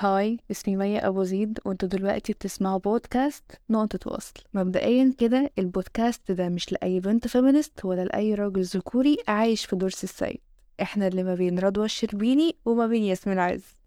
هاي اسمي مية أبو زيد وانتوا دلوقتي بتسمعوا بودكاست نقطة وصل. مبدئيا كده البودكاست ده مش لأي بنت feminist ولا لأي راجل ذكوري عايش في دور سي السيد. إحنا اللي ما بين رضوى الشربيني وما بين ياسمين عز.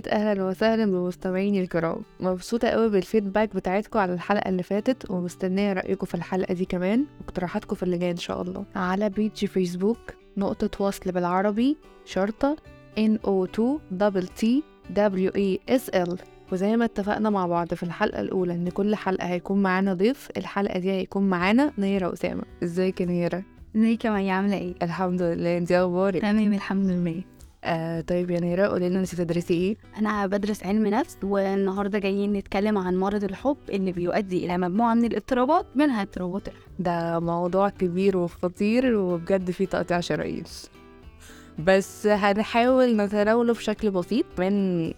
300 أهلا وسهلا بمستمعيني الكرام. مبسوطة قوي بالفيدباك بتاعتكم على الحلقة اللي فاتت ومستنية رأيكم في الحلقة دي كمان. واقتراحاتكم في اللي جاي إن شاء الله. على بيجي فيسبوك نقطة وصل بالعربي شرطة NO2 double T W E S L. وزي ما اتفقنا مع بعض في الحلقة الأولى إن كل حلقة هيكون معانا ضيف الحلقة دي هيكون معانا نيرة أسامة. إزيك يا نيرة؟ ازيك يا مي عاملة إيه؟ الحمد لله. إنتي أخبارك؟ تمام الحمد لله. آه طيب يا نيرة قولي لنا انتي تدرسي إيه؟ أنا بدرس علم نفس والنهاردة جايين نتكلم عن مرض الحب اللي بيؤدي إلى مجموعة من الاضطرابات منها اضطرابات الحب ده موضوع كبير وخطير وبجد فيه تقطيع شرايين. بس هنحاول نتناوله بشكل بسيط من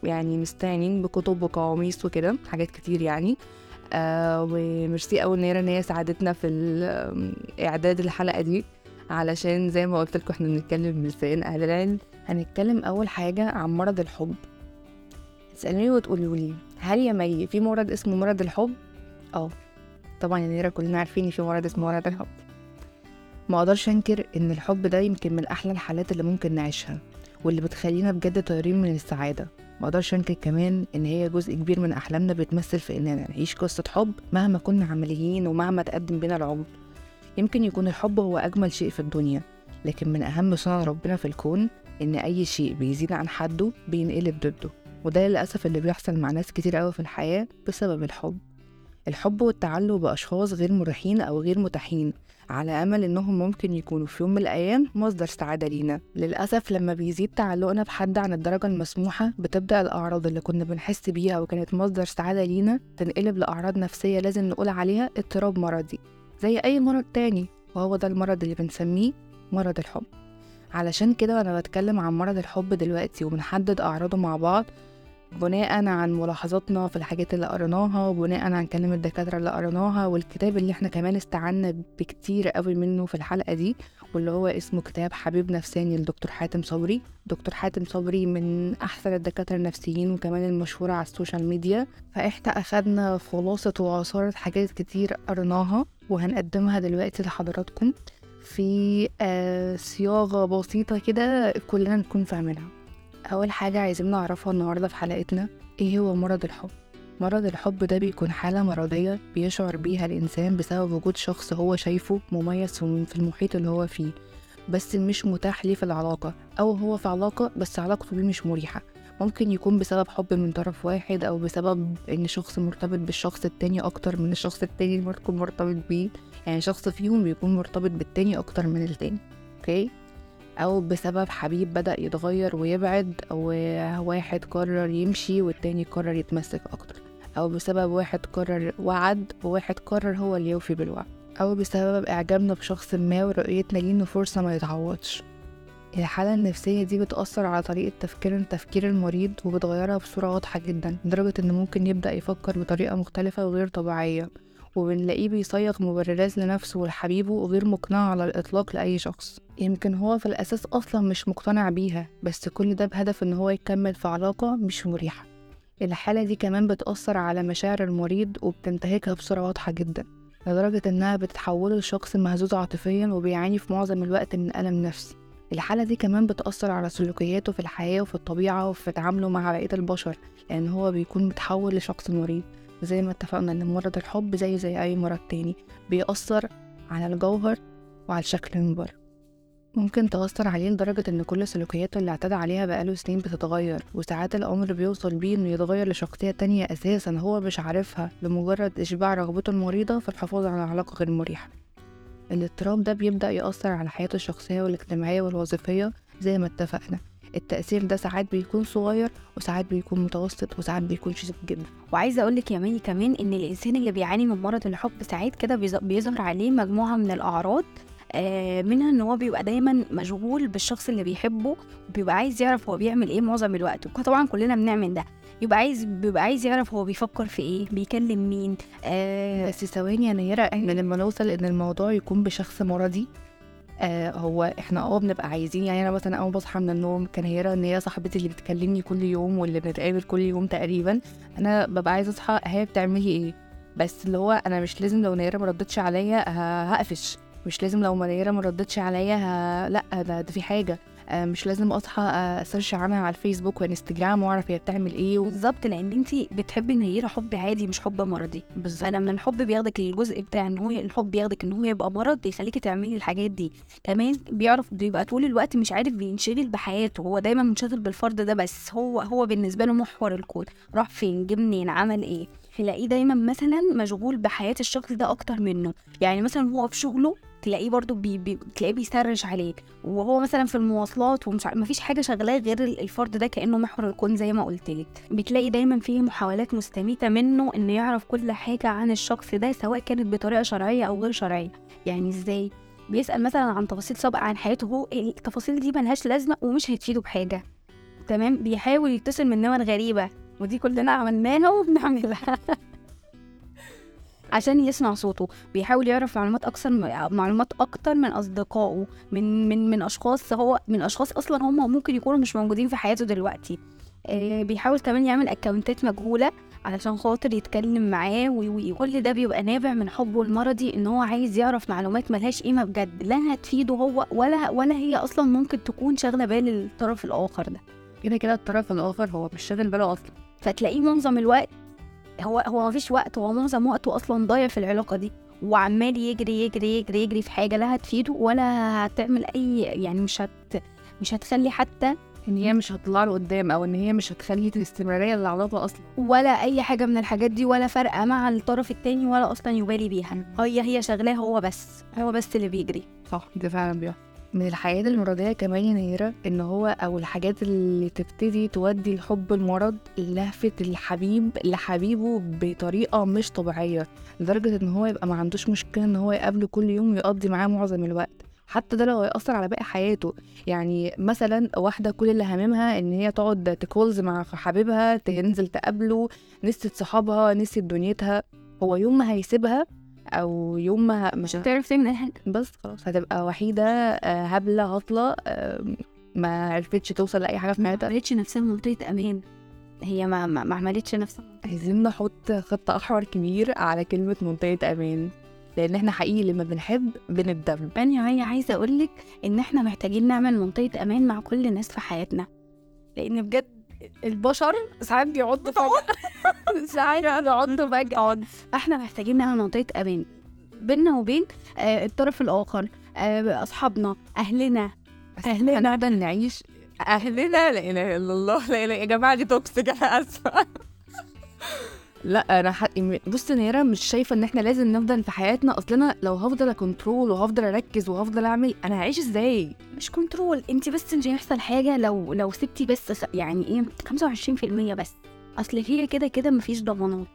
يعني مستعينين بكتب وقواميس وكده حاجات كتير يعني. آه وميرسي قوي نيرة إن هي ساعدتنا في إعداد الحلقة دي علشان زي ما قلت لكم إحنا بنتكلم بلسان أهل العلم. هنتكلم أول حاجة عن مرض الحب. تسالوني وتقولوا لي هل يا مي في مرض اسمه مرض الحب؟ آه طبعا يا نيرة كلنا عارفين في مرض اسمه مرض الحب. ما أقدرش أنكر إن الحب ده يمكن من أحلى الحالات اللي ممكن نعيشها واللي بتخلينا بجد طايرين من السعادة. ما أقدرش أنكر كمان إن هي جزء كبير من أحلامنا بتمثل في إننا نعيش قصة حب مهما كنا عمليين ومهما تقدم بينا العمر. يمكن يكون الحب هو أجمل شيء في الدنيا لكن من أهم صنع ربنا في الكون إن أي شيء بيزيد عن حده بينقلب ضده وده للأسف اللي بيحصل مع ناس كتير قوي في الحياة بسبب الحب. الحب والتعلق بأشخاص غير مريحين أو غير متاحين على أمل إنهم ممكن يكونوا في يوم من الأيام مصدر سعادة لينا. للأسف لما بيزيد تعلقنا بحد عن الدرجة المسموحة بتبدأ الأعراض اللي كنا بنحس بيها وكانت مصدر سعادة لينا تنقلب لأعراض نفسية لازم نقول عليها اضطراب مرضي زي أي مرض تاني وهو ده المرض اللي بنسميه مرض الحب. علشان كده وأنا بتكلم عن مرض الحب دلوقتي وبنحدد أعراضه مع بعض بناء عن ملاحظاتنا في الحاجات اللي قريناها وبناء عن كلام الدكاترة اللي قريناها والكتاب اللي إحنا كمان استعنا بكتير قوي منه في الحلقة دي واللي هو اسمه كتاب حبيب نفساني لدكتور حاتم صبري. دكتور حاتم صبري من أحسن الدكاترة النفسيين وكمان المشهورة على ال social media. فإحنا أخدنا خلاصة وعصارة حاجات كتير قريناها وهنقدمها دلوقتي لحضراتكم. في آه صياغة بسيطة كده كلنا نكون فاهمينها. أول حاجة عايزين نعرفها النهاردة في حلقتنا إيه هو مرض الحب؟ مرض الحب ده بيكون حالة مرضية بيشعر بيها الإنسان بسبب وجود شخص هو شايفه مميز في المحيط اللي هو فيه بس مش متاح ليه في العلاقة أو هو في علاقة بس علاقته بيه مش مريحة. ممكن يكون بسبب حب من طرف واحد أو بسبب إن شخص مرتبط بالشخص التاني أكتر من الشخص التاني اللي مرتبط بيه. يعني شخص فيهم بيكون مرتبط بالتاني أكتر من التاني أوكي؟ أو بسبب حبيب بدأ يتغير ويبعد أو واحد قرر يمشي والتاني قرر يتمسك أكتر. أو بسبب واحد قرر وعد وواحد قرر هو اللي يوفي بالوعد. أو بسبب إعجابنا بشخص ما ورؤيتنا ليه إنه فرصة ما يتعوضش. الحالة النفسية دي بتأثر على طريقة تفكير تفكير المريض وبتغيرها بصورة واضحة جدا لدرجة إنه ممكن يبدأ يفكر بطريقة مختلفة وغير طبيعية. وبنلاقيه بيصيغ مبررات لنفسه ولحبيبه وغير مقنع على الإطلاق لأي شخص. يمكن هو في الأساس أصلا مش مقتنع بيها بس كل ده بهدف إن هو يكمل في علاقة مش مريحة. الحالة دي كمان بتأثر على مشاعر المريض وبتنتهكها بصورة واضحة جدا لدرجة إنها بتتحوله لشخص مهزوز عاطفيا وبيعاني في معظم الوقت من ألم نفسي. الحالة دي كمان بتأثر على سلوكياته في الحياة وفي الطبيعة وفي تعامله مع بقية البشر لأن هو بيكون متحول لشخص مريض. زي ما اتفقنا إن مرض الحب زيه زي أي مرض تاني. بيأثر على الجوهر وعلى الشكل من بره ممكن تأثر عليه لدرجة إن كل سلوكياته اللي اعتدى عليها بقاله سنين بتتغير وساعات الأمر بيوصل بيه إنه يتغير لشخصية تانية أساسا هو مش عارفها لمجرد إشباع رغبته المريضة في الحفاظ على علاقة غير مريحة. الاضطراب ده بيبدأ يأثر على حياته الشخصية والاجتماعية والوظيفية زي ما اتفقنا. التأثير ده ساعات بيكون صغير وساعات بيكون متوسط وساعات بيكون شديد جدا. وعايزة أقول لك يا ماني كمان إن الإنسان اللي بيعاني من مرض الحب ساعات كده بيظ- بيظهر عليه مجموعة من الأعراض آه، منها إن هو بيبقى دايما مشغول بالشخص اللي بيحبه بيبقى عايز يعرف هو بيعمل إيه معظم الوقت. وطبعا كلنا بنعمل ده. يبقى عايز بيبقى عايز يعرف هو بيفكر في إيه بيكلم مين آه. بس ثواني يا نيرة إحنا لما نوصل إن الموضوع يكون بشخص مرضي آه هو إحنا آه بنبقى عايزين يعني أنا مثلا أول ما بصحى من النوم كان هيرا إن هي صاحبتي اللي بتكلمني كل يوم واللي بنتقابل كل يوم تقريبا. أنا ببقى عايزة أصحى هي بتعملي إيه؟ بس اللي هو أنا مش لازم لو نيرة ما ردتش عليا هقفش. مش لازم لو نيرة ما ردتش عليا ه... لأ ده, ده في حاجة. مش لازم أصحى آه، اسيرش عنها على الفيسبوك وانستجرام وأعرف هي بتعمل إيه و... بالظبط لأن أنت بتحبي إن هي حب عادي مش حب مرضي. بالظبط. فأنا من الحب بياخدك للجزء بتاع إن هو الحب بياخدك إن هو يبقى مرض بيخليكي تعملي الحاجات دي. كمان بيعرف بيبقى طول الوقت مش عارف بينشغل بحياته. هو دايما منشغل بالفرد ده بس. هو هو بالنسبة له محور الكون. راح فين؟ جه منين؟ عمل إيه؟ تلاقيه دايما مثلا مشغول بحياة الشخص ده أكتر منه. يعني مثلا هو في شغله تلاقيه برضو بي بي تلاقيه بيسرش عليك وهو مثلا في المواصلات ومش مفيش حاجة شغلاه غير ال- الفرد ده كأنه محور الكون زي ما قلت لك. بتلاقي دايما فيه محاولات مستميتة منه إنه يعرف كل حاجة عن الشخص ده سواء كانت بطريقة شرعية أو غير شرعية. يعني إزاي؟ بيسأل مثلا عن تفاصيل سابقة عن حياته هو التفاصيل دي ملهاش لازمة ومش هتفيده بحاجة. تمام؟ بيحاول يتصل من نمر غريبه ودي كلنا عملناها وبنعملها. عشان يسمع صوته. بيحاول يعرف معلومات أكثر معلومات أكتر من أصدقائه من من من أشخاص. هو من أشخاص أصلا هم ممكن يكونوا مش موجودين في حياته دلوقتي. آه، بيحاول كمان يعمل اكونتات مجهولة علشان خاطر يتكلم معاه وكل ده بيبقى نابع من حبه المرضي إن هو عايز يعرف معلومات ملهاش قيمة بجد. لا هتفيده هو ولا ولا هي أصلا ممكن تكون شاغلة بال الطرف الآخر ده. كده كده الطرف الآخر هو مش شاغل باله أصلا. فتلاقيه معظم الوقت هو هو مفيش وقت هو معظم وقته أصلا ضايع في العلاقة دي. وعمال يجري يجري يجري يجري في حاجة لا هتفيده ولا هتعمل أي يعني مش هت مش هتخلي حتى إن هي مش هتطلع له قدام أو إن هي مش هتخلي استمراريه للعلاقة أصلا. ولا أي حاجة من الحاجات دي ولا فارقه مع الطرف التاني ولا أصلا يبالي بيها. هي هي شغلاه هو بس هو بس اللي بيجري. صح ده فعلا بيحصل. من الحياة المرضية كمان يا نيرة إن هو أو الحاجات اللي تبتدي تودي الحب المرض لهفة الحبيب لحبيبه بطريقة مش طبيعية لدرجة إن هو يبقى ما عندوش مشكلة إن هو يقابله كل يوم ويقضي معاه معظم الوقت. حتى ده لو هيأثر على باقي حياته. يعني مثلا واحدة كل اللي هاممها إن هي تقعد تكولز مع حبيبها تنزل تقابله نسيت صحابها نسيت دنيتها. هو يوم ما هيسيبها أو يوم ما مش تعرف تعمل حاجة. بس خلاص هتبقى وحيدة آه، هبلة هطلة آه، ما عرفتش توصل لأي حاجة في ما حياتها. عملتش نفسها منطقة أمان. هي ما ما, ما عملتش نفسها عايزين نحط خط أحمر كبير على كلمة منطقة أمان. لأن إحنا حقيقي لما بنحب بنتدرب يعني هي عايزة أقول لك إن إحنا محتاجين نعمل منطقة أمان مع كل الناس في حياتنا. لأن بجد البشر ساعات بيعضوا فجأة. ساعات بيعضوا فجأة. إحنا محتاجين نعمل منطقة أمان بيننا وبين آه الطرف الآخر آه أصحابنا أهلنا. إحنا هنفضل نعيش أهلنا لا إله إلا الله لا إله. يا جماعة دي toxic أنا آسفة. لا أنا حق... بص نيرة مش شايفة إن إحنا لازم نفضل في حياتنا. أصل أنا لو هفضل أ control وهفضل أركز وهفضل أعمل أنا هعيش إزاي؟ مش control. انت بس مش هيحصل حاجة لو لو سبتي بس يعني إيه 25% بس. أصل هي كده كده مفيش ضمانات.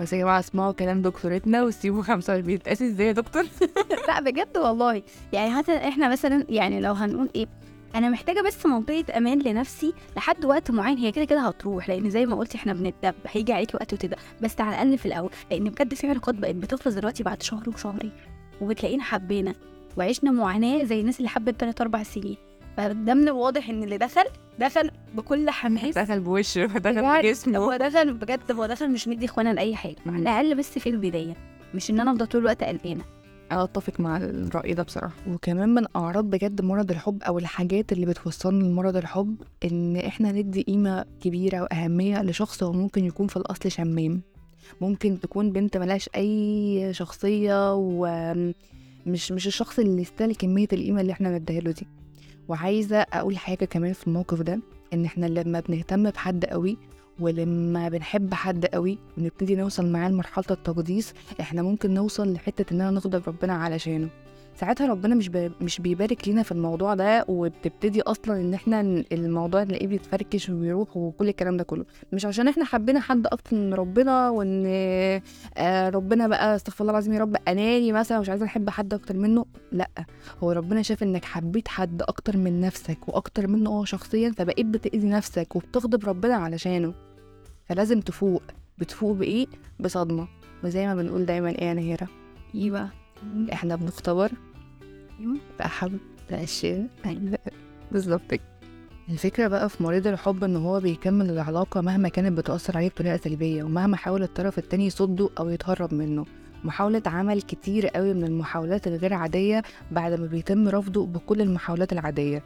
بس يا جماعة اسمعوا كلام دكتورتنا وسيبوا 25 تقاسي إزاي يا دكتور؟ لا بجد والله. يعني حتى إحنا مثلا يعني لو هنقول إيه أنا محتاجة بس منطقة أمان لنفسي لحد وقت معين. هي كده كده هتروح لأن زي ما قلتي إحنا بنتدب هيجي عليكي وقت وتدب بس على الأقل في الأول لأن بجد في علاقات بقت بتخلص دلوقتي بعد شهر وشهرين وبتلاقينا حبينا وعشنا معاناة زي الناس اللي حبت تلات أربع سنين. فده من الواضح إن اللي دخل دخل بكل حماس. دخل بوشه دخل بجسمه. هو دخل بجد هو دخل مش مدي إخوانا لأي حاجة. على الأقل بس في البداية مش إن أنا أفضل طول الوقت قلقانة. أنا أتفق مع الرأي ده بصراحة. وكمان من أعراض بجد مرض الحب أو الحاجات اللي بتوصلنا لمرض الحب إن إحنا ندي قيمة كبيرة واهميه لشخص هو ممكن يكون في الأصل شمام. ممكن تكون بنت ملهاش أي شخصية ومش مش الشخص اللي يستاهل كمية القيمة اللي إحنا نديها له دي. وعايزة أقول حاجة كمان في الموقف ده إن إحنا لما بنهتم بحد قوي ولما بنحب حد قوي ونبتدي نوصل معاه لمرحلة التقديس إحنا ممكن نوصل لحتة إننا نغضب ربنا علشانه. ساعتها ربنا مش مش بيبارك لينا في الموضوع ده وبتبتدي أصلا إن إحنا الموضوع نلاقيه بيتفركش وبيروح وكل الكلام ده كله. مش عشان إحنا حبينا حد أكتر من ربنا وإن آه، ربنا بقى استغفر الله العظيم يا رب اناني مثلا مش عايزة أحب حد أكتر منه لأ. هو ربنا شاف إنك حبيت حد أكتر من نفسك وأكتر منه هو شخصيا فبقيت بتأذي نفسك وبتغضب ربنا علشانه. فلازم تفوق. بتفوق بإيه؟ بصدمة. وزي ما بنقول دايما إيه يا نهيره إيه بقى؟ إحنا بنختبر أيوة. بأحب الأشياء بالظبط. الفكرة بقى في مريض الحب إن هو بيكمل العلاقة مهما كانت بتأثر عليه بطريقة سلبية ومهما حاول الطرف التاني يصده أو يتهرب منه. محاولة عمل كتير قوي من المحاولات الغير عادية بعد ما بيتم رفضه بكل المحاولات العادية.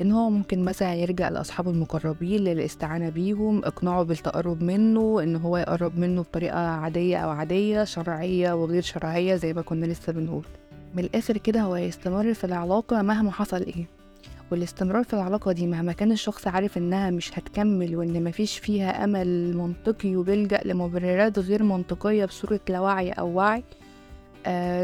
إن هو ممكن مثلا يلجأ لأصحابه المقربين للاستعانة بيهم إقناعه بالتقرب منه إن هو يقرب منه بطريقة عادية أو عادية شرعية وغير شرعية زي ما كنا لسه بنقول. من الآخر كده هو هيستمر في العلاقة مهما حصل إيه. والاستمرار في العلاقة دي مهما كان الشخص عارف إنها مش هتكمل وإن مفيش فيها أمل منطقي وبيلجأ لمبررات غير منطقية بصورة لا وعي أو وعي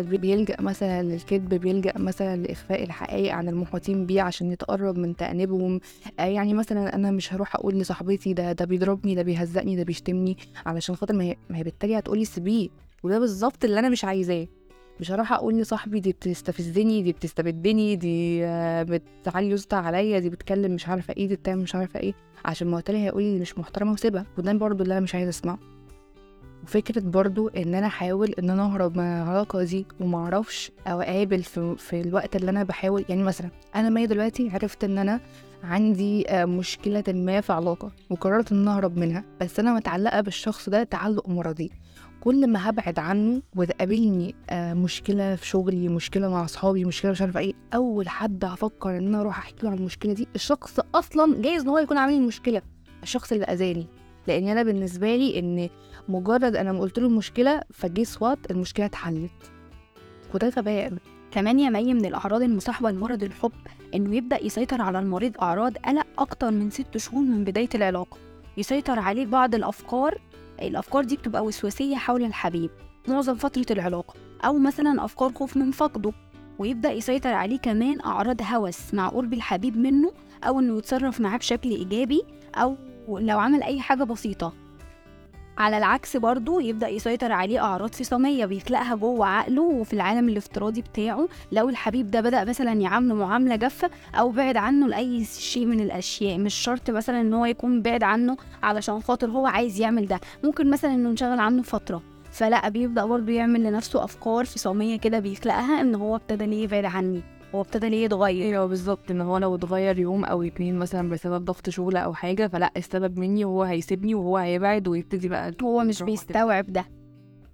بيلجأ مثلا للكذب بيلجأ مثلا لإخفاء الحقائق عن المحيطين بيه عشان يتقرب من تأنيبهم. آه يعني مثلا أنا مش هروح أقول لصاحبتي ده ده بيضربني ده بيهزقني ده بيشتمني علشان خاطر ما هي, ما هي بالتالي هتقولي سيبيه وده بالظبط اللي أنا مش عايزاه. مش هروح أقول لصاحبي دي بتستفزني دي بتستبدني دي آه، بتعلي صوتها عليا دي بتكلم مش عارفة إيه دي بتعمل مش عارفة إيه عشان ما قلت لها هيقول لي مش محترمة وسيبها. وده برضو اللي أنا مش عايزة أسمعه. وفكره برضو إن أنا أحاول إن أنا أهرب من العلاقة دي وما أعرفش أو أقابل في, في الوقت اللي أنا بحاول. يعني مثلا أنا مي دلوقتي عرفت إن أنا عندي آه، مشكلة ما في علاقة وقررت إن أهرب منها بس أنا متعلقة بالشخص ده تعلق مرضي. كل ما هبعد عنه وتقابلني آه، مشكلة في شغلي مشكلة مع أصحابي مشكلة مش عارفة إيه أول حد هفكر إن أنا أروح أحكي له عن المشكلة دي الشخص أصلا جايز إن هو يكون عامل المشكلة. الشخص اللي أذاني. لأن أنا بالنسبة لي إن مجرد أنا ما قلت له المشكلة فجيس وات المشكلة اتحلت. وده غباء كمان يا مي من الأعراض المصاحبة لمرض الحب إنه يبدأ يسيطر على المريض أعراض قلق أكتر من ست شهور من بداية العلاقة. يسيطر عليه بعض الأفكار الأفكار دي بتبقى وسواسية حول الحبيب معظم فترة العلاقة. أو مثلا أفكار خوف من فقده. ويبدأ يسيطر عليه كمان أعراض هوس مع قرب الحبيب منه أو إنه يتصرف معاه بشكل إيجابي أو لو عمل أي حاجة بسيطة. على العكس برضه يبدأ يسيطر عليه أعراض فصامية بيخلقها جوه عقله وفي العالم الافتراضي بتاعه. لو الحبيب ده بدأ مثلا يعامله معاملة جافة أو بعد عنه لأي شيء من الأشياء مش شرط مثلا إن هو يكون بعد عنه علشان خاطر هو عايز يعمل ده. ممكن مثلا إنه انشغل عنه فترة. فلا بيبدأ برضه يعمل لنفسه أفكار فصامية كده بيخلقها إن هو ابتدى ليه يبعد عني. هو ابتدى ليه يتغير. أيوه بالظبط ان هو لو اتغير يوم أو اتنين مثلا بسبب ضغط شغل أو حاجة فلا السبب مني وهو هيسيبني وهو هيبعد ويبتدي بقى هو مش بيستوعب ده.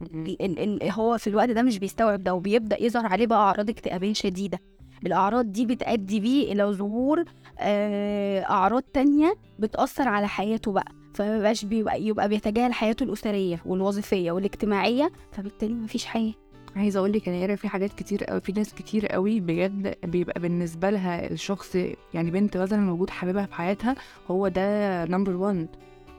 ال ال ال هو في الوقت ده مش بيستوعب ده وبيبدأ يظهر عليه بقى أعراض اكتئابيه شديدة. الأعراض دي بتؤدي بيه إلى ظهور آه، أعراض تانية بتأثر على حياته بقى. فمبقاش بيبقى يبقى بيتجاهل حياته الأسرية والوظيفية والاجتماعية فبالتالي مفيش حياة. عايزة أقول لك أنا يارا في حاجات كتير قوي في ناس كتير قوي بجد بيبقى بالنسبة لها الشخص يعني بنت مثلا موجود حبيبها في حياتها هو ده نمبر 1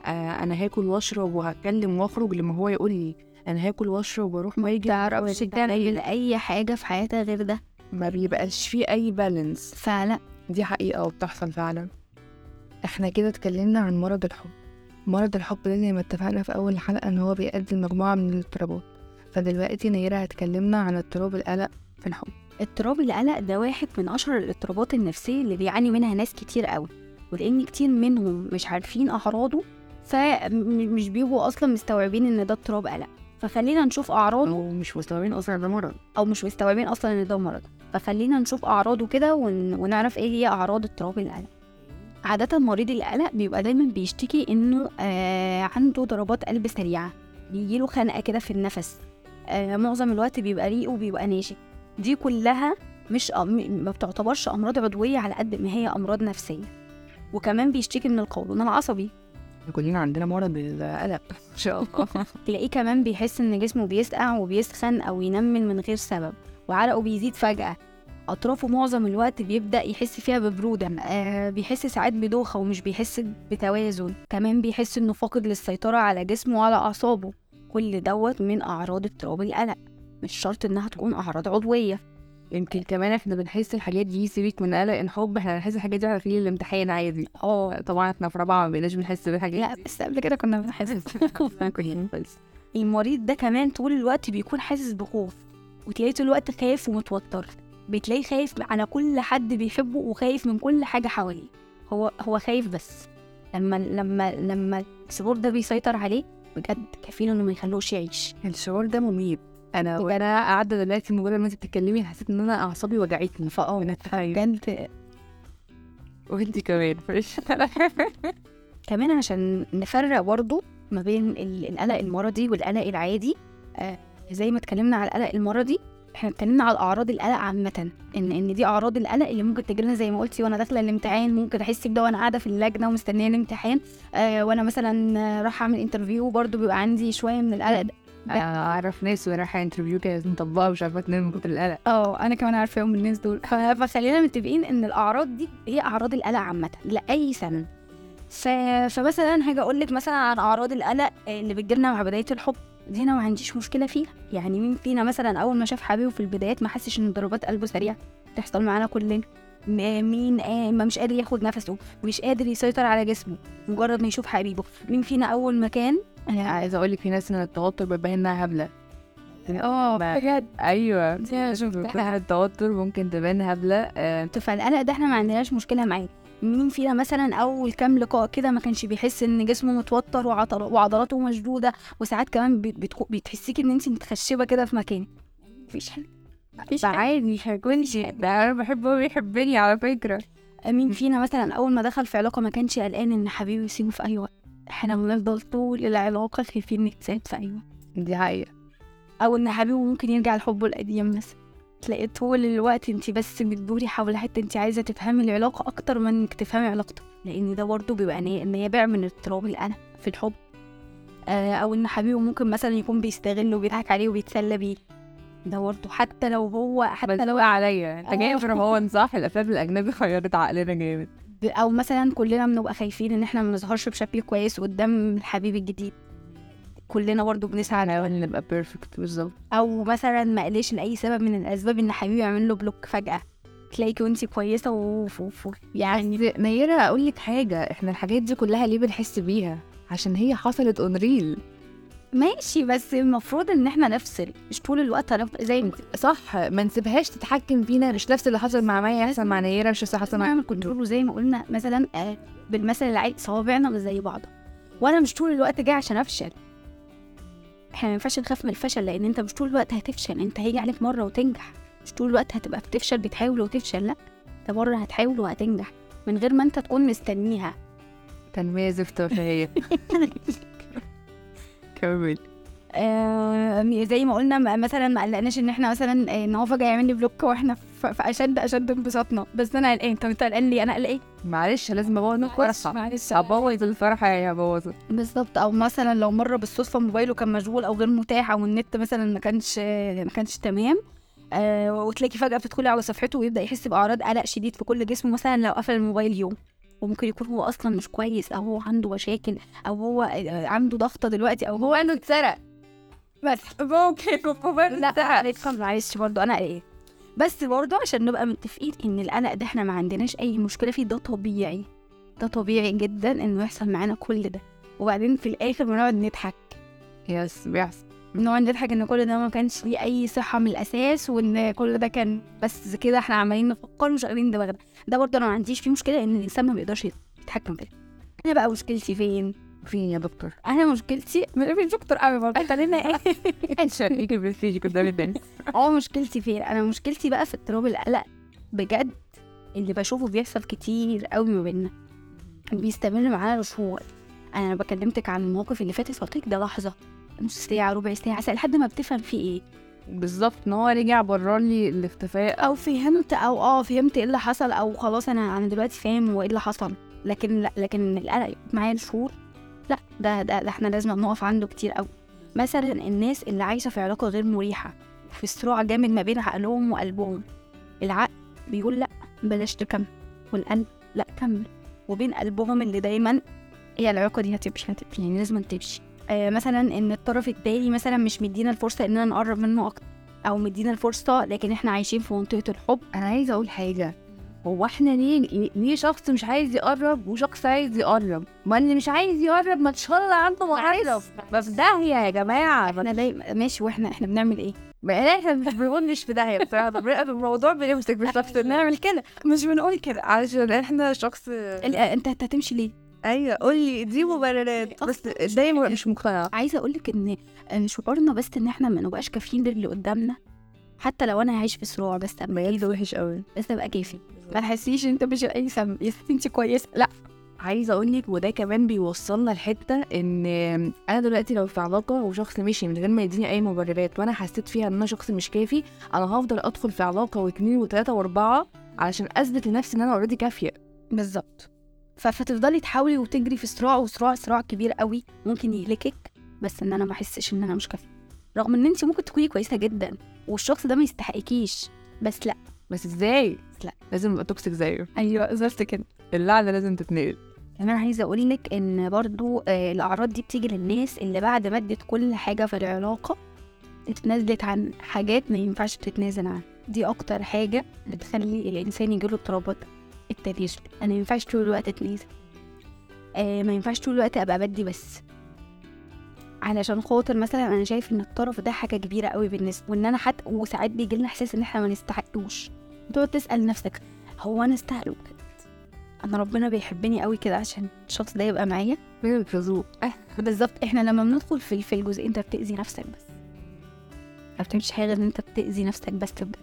آه أنا هاكل وأشرب وهتكلم وأخرج لما هو يقول لي أنا هاكل وأشرب وأروح وأجي. تعرفش تعمل. أي حاجة في حياتها غير ده. ما بيبقاش فيه أي بالانس فلا دي حقيقة وبتحصل فعلا. إحنا كده اتكلمنا عن مرض الحب. مرض الحب ده زي ما اتفقنا في أول حلقة إن هو بيؤدي لمجموعة من الاضطرابات. فدلوقتي نيرة هتكلمنا عن اضطراب القلق في الحب. اضطراب القلق ده واحد من أشهر الاضطرابات النفسية اللي بيعاني منها ناس كتير قوي ولأن كتير منهم مش عارفين أعراضه فمش بيبقوا أصلا مستوعبين إن ده اضطراب قلق. فخلينا نشوف أعراضه. أو مش مستوعبين أصلا ده مرض. أو مش مستوعبين أصلا إن ده مرض. فخلينا نشوف أعراضه كده ون... ونعرف إيه هي أعراض اضطراب القلق. عادة مريض القلق بيبقى دايما بيشتكي إنه آه عنده ضربات قلب سريعة بيجيله خنقة كده في النفس. معظم الوقت بيبقى ريقه بيبقى ناشف دي كلها مش. ما بتعتبرش أمراض عضوية على قد ما هي أمراض نفسية. وكمان بيشتكي من القولون العصبي. كلنا عندنا مرض القلق. إن شاء الله. تلاقيه كمان بيحس إن جسمه بيسقع وبيسخن أو ينمل من غير سبب. وعرقه بيزيد فجأة. أطرافه معظم الوقت بيبدأ يحس فيها ببرودة. آه بيحس ساعات بدوخة ومش بيحس بتوازن. كمان بيحس إنه فاقد للسيطرة على جسمه وعلى أعصابه. كل دوت من أعراض اضطراب القلق مش شرط إنها تكون أعراض عضوية. يمكن كمان إحنا بنحس الحاجات دي سيبك من قلق الحب إحنا بنحس الحاجات دي على في الامتحان عادي. آه. طبعا إحنا في رابعة ما بقيناش بنحس بالحاجات لا بس قبل كده كنا بنحس بس المريض ده كمان طول الوقت بيكون حاسس بخوف وتلاقيه طول الوقت خايف ومتوتر. بتلاقيه خايف على كل حد بيحبه وخايف من كل حاجة حواليه. هو هو خايف بس. لما لما لما الشعور ده بيسيطر عليه بجد كفيل إنه ما يخلوش يعيش. الشعور ده مميت. أنا وأنا قاعدة دلوقتي مجرد ما انت بتتكلمي حسيت إن أنا أعصابي وجعتني. فاه بجد وانت كمان. كمان عشان نفرق برضه ما بين ال- القلق المرضي والقلق العادي. آه زي ما اتكلمنا على القلق المرضي إحنا اتكلمنا على اعراض القلق عامة. ان إن دي أعراض القلق اللي ممكن تجيلنا زي ما قلتي وأنا داخلة الامتحان ممكن أحس بده وأنا قاعدة في اللجنة ومستنية الامتحان. آه وأنا مثلا آه، رايحة أعمل interview برضه بيبقى عندي شوية من القلق ده. أعرف ناس وأنا رايحة interview كانت مطبقه مش عارفة تنام من كتر القلق. آه أنا كمان عارفة من الناس دول. فخلينا متفقين إن الأعراض دي هي أعراض القلق عامة لأي إنسان. ف... فمثلا هاجي أقول لك مثلا عن أعراض القلق اللي بتجيلنا مع بداية الحب. دي أنا ما عنديش مشكلة فيها. يعني مين فينا مثلا أول ما شاف حبيبه في البدايات ما حسش إن ضربات قلبه سريعة؟ تحصل معانا كلنا. مين آه ما مش قادر ياخد نفسه. مش قادر يسيطر على جسمه. مجرد ما يشوف حبيبه. مين فينا أول ما كان؟ عايزة أقول لك في ناس إن التوتر بيبان إنها هبلة. آه بجد؟ أيوه. شفتها التوتر ممكن تبان هبلة آه، فالقلق ده إحنا ما عندناش مشكلة معاه. مين فينا مثلا اول كام لقاء كده ما كانش بيحس إن جسمه متوتر وعضل- وعضلاته مشدودة وساعات كمان بتحسيكي إن انت متخشبة كده في مكان مفيش حاجة مفيش حاجة عادي ده أنا بحبه هو بيحبني على فكرة. مين فينا مثلا أول ما دخل في علاقة ما كانش قلقان إن حبيبه يسيبه في أي وقت. إحنا بنفضل طول العلاقة خايفين نتساب في أي وقت. دي حقيقة. أو إن حبيبه ممكن يرجع لحبه القديم مثلا. تلاقي طول الوقت انت بس بتدوري حول حتة انت عايزة تفهمي العلاقة أكتر من انك تفهمي علاقته. لأن ده برضه بيبقى نا- نابع من اضطراب القلق في الحب. آه أو إن حبيبه ممكن مثلا يكون بيستغله وبيضحك عليه وبيتسلى بيه. ده برضه حتى لو هو حتى بس لو عليا. أنت جاي آه. في رمضان صح الافلام الأجنبي غيرت عقلنا جامد. أو مثلا كلنا بنبقى خايفين إن إحنا ما نظهرش بشكل كويس قدام الحبيب الجديد. كلنا برضه بنسعى نحاول نبقى perfect بالظبط. أو مثلا ما قالش لأي سبب من الأسباب إن حبيبي يعمل له block فجأة. تلاقيكي وانت كويسة و off و off يعني نيرة أقول لك حاجة إحنا الحاجات دي كلها ليه بنحس بيها؟ عشان هي حصلت on real ماشي بس المفروض إن إحنا نفصل. مش طول الوقت هنفضل زي صح ما نسيبهاش تتحكم فينا مش نفس اللي حصل مع مايا يحصل مع نيرة مش نفس اللي حصل مع نعمل control وزي ما قلنا مثلا آه، بالمثل العادي صوابعنا مش زي بعض. وأنا مش طول الوقت جاي عشان أفشل. إحنا ما ينفعش نخاف من الفشل لأن أنت مش طول الوقت هتفشل أنت هيجي عليك مرة وتنجح. مش طول الوقت هتبقى بتفشل بتحاول وتفشل لأ أنت مرة هتحاول وهتنجح من غير ما أنت تكون مستنيها. تنمية زفت وفهية كمل. زي ما قلنا مثلا ما قلقناش إن إحنا مثلا آه، إن هو فجأة يعمل لي بلوك وإحنا في اشد أشد انبساطنا. بس أنا قلقان. طب أنت قلقان ليه؟ أنا قلقان. معلش لازم أبوظ الفرحة معلش ابوظ الفرحة يا ابوظ بالظبط. أو مثلا لو مرة بالصدفة موبايله كان مشغول أو غير متاح أو النت مثلا ما كانش ما كانش تمام آه وتلاقي فجأة بتدخلي على صفحته ويبدأ يحس بأعراض قلق شديد في كل جسمه مثلا لو قفل الموبايل يوم. وممكن يكون هو أصلا مش كويس أو هو عنده مشاكل أو هو آه، عنده ضغطة دلوقتي أو هو انه اتسرق. بس. ممكن يكون موبايل لا معلش معلش برضه أنا إيه بس برضه عشان نبقى متفقين إن القلق ده إحنا ما عندناش أي مشكلة فيه ده طبيعي. ده طبيعي جدا إنه يحصل معانا كل ده. وبعدين في الآخر بنقعد نضحك. yes بيحصل. بنقعد نضحك إن كل ده ما كانش ليه أي صحة من الأساس وإن كل ده كان بس كده إحنا عمالين نفكر مش قادرين دماغنا ده. برضه أنا ما عنديش فيه مشكلة إن الإنسان ما بيقدرش يتحكم فيه أنا بقى مشكلتي فين؟ فين يا دكتور؟ أنا مشكلتي مش دكتور قوي برضه. لنا إيه؟ عشان يجي برستيج قدام الناس آه مشكلتي فين؟ أنا مشكلتي بقى في اضطراب القلق. بجد اللي بشوفه بيحصل كتير قوي ما بينا بيستمر معانا لشهور. أنا بكلمتك عن الموقف اللي فات لك ده لحظة. نص ساعة ربع ساعة لحد ما بتفهم فيه إيه. بالظبط إن هو رجع برر لي الاختفاء. أو فهمت أو آه فهمت إيه اللي حصل أو خلاص أنا أنا دلوقتي فاهم هو إيه اللي حصل. لكن لا لكن القلق معايا لشهور. لا ده, ده ده إحنا لازم نقف عنده كتير قوي. مثلا الناس اللي عايشة في علاقة غير مريحة في صراع جامد ما بين عقلهم وقلبهم. العقل بيقول لا بلاش تكمل والقلب لا كمل. وبين قلبهم اللي دايما هي العلاقة دي هتمشي هتمشي يعني لازم تمشي. آه مثلا إن الطرف التاني مثلا مش مدينا الفرصة إننا نقرب منه أكتر أو مدينا الفرصة لكن إحنا عايشين في منطقة الحب. أنا عايزة أقول حاجة. هو إحنا ليه ليه شخص مش عايز يقرب وشخص عايز يقرب؟ ما اللي مش عايز يقرب ما تشغل عنده معرض ما في داهية يا جماعة. إحنا دايما ماشي وإحنا إحنا بنعمل إيه؟ ما إحنا مش بنقول مش في داهية بصراحة. بنراقب الموضوع بنمسك مش شخص بنعمل كده. مش بنقول كده علشان إحنا شخص انت هتمشي ليه؟ أيوه قولي دي مبررات. بس دايما مش مقتنعة. عايزة أقول لك ان شعورنا بس ان إحنا ما نبقاش كافيين للي قدامنا. حتى لو أنا عايش في صراع بس أبقى بجد وحش قوي بس أبقى كافي ما تحسيش أنت مش أي سم يا ستي أنت كويسة. لا. عايزة أقول لك وده كمان بيوصلنا لحتة إن أنا دلوقتي لو في علاقة وشخص مشي من غير ما يديني أي مبررات وأنا حسيت فيها إن أنا شخص مش كافي أنا هفضل أدخل في علاقة واثنين وثلاثه وأربعة علشان أثبت لنفسي إن أنا already كافية. بالظبط. فتفضلي تحاولي وتجري في صراع وصراع صراع كبير قوي ممكن يهلكك بس إن أنا ما أحسش إن أنا مش كافية. رغم إن انت ممكن تكوني كويسة جدا والشخص ده ما يستحقكيش. بس لأ. بس إزاي؟ لأ. لازم ابقى toxic زيه. أيوه بالظبط كده. اللعنة لازم تتنقل. أنا عايزة أقول لك إن برضو آه، الأعراض دي بتيجي للناس اللي بعد ما ادت كل حاجة في العلاقة اتنازلت عن حاجات ما ينفعش تتنازل عنها. دي أكتر حاجة بتخلي الإنسان يجيله اضطرابات التنازل أنا ما ينفعش طول الوقت أتنازل. آه ما ينفعش طول الوقت أبقى بدي بس. علشان خاطر مثلا أنا شايف إن الطرف ده حاجة كبيرة قوي بالنسبة وإن أنا حتى وساعات بيجي لنا إحساس إن إحنا ما نستحقوش. تقعد تسأل نفسك هو أنا أستاهله بجد؟ أنا ربنا بيحبني قوي كده عشان الشخص ده يبقى معايا. الخازوق بالظبط. إحنا لما بندخل في في الجزء أنت بتأذي نفسك بس. ما بتعملش حاجة إن أنت بتأذي نفسك بس بجد.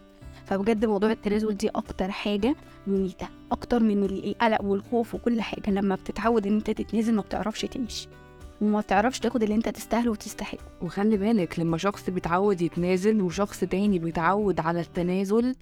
فبجد موضوع التنازل دي أكتر حاجة مميتة أكتر من القلق والخوف وكل حاجة لما بتتعود إن أنت تتنازل ما بتعرفش تمشي وما بتعرفش تاخد اللي انت تستاهله وتستحقه وخلي بالك لما شخص بيتعود يتنازل وشخص تاني بيتعود على التنازل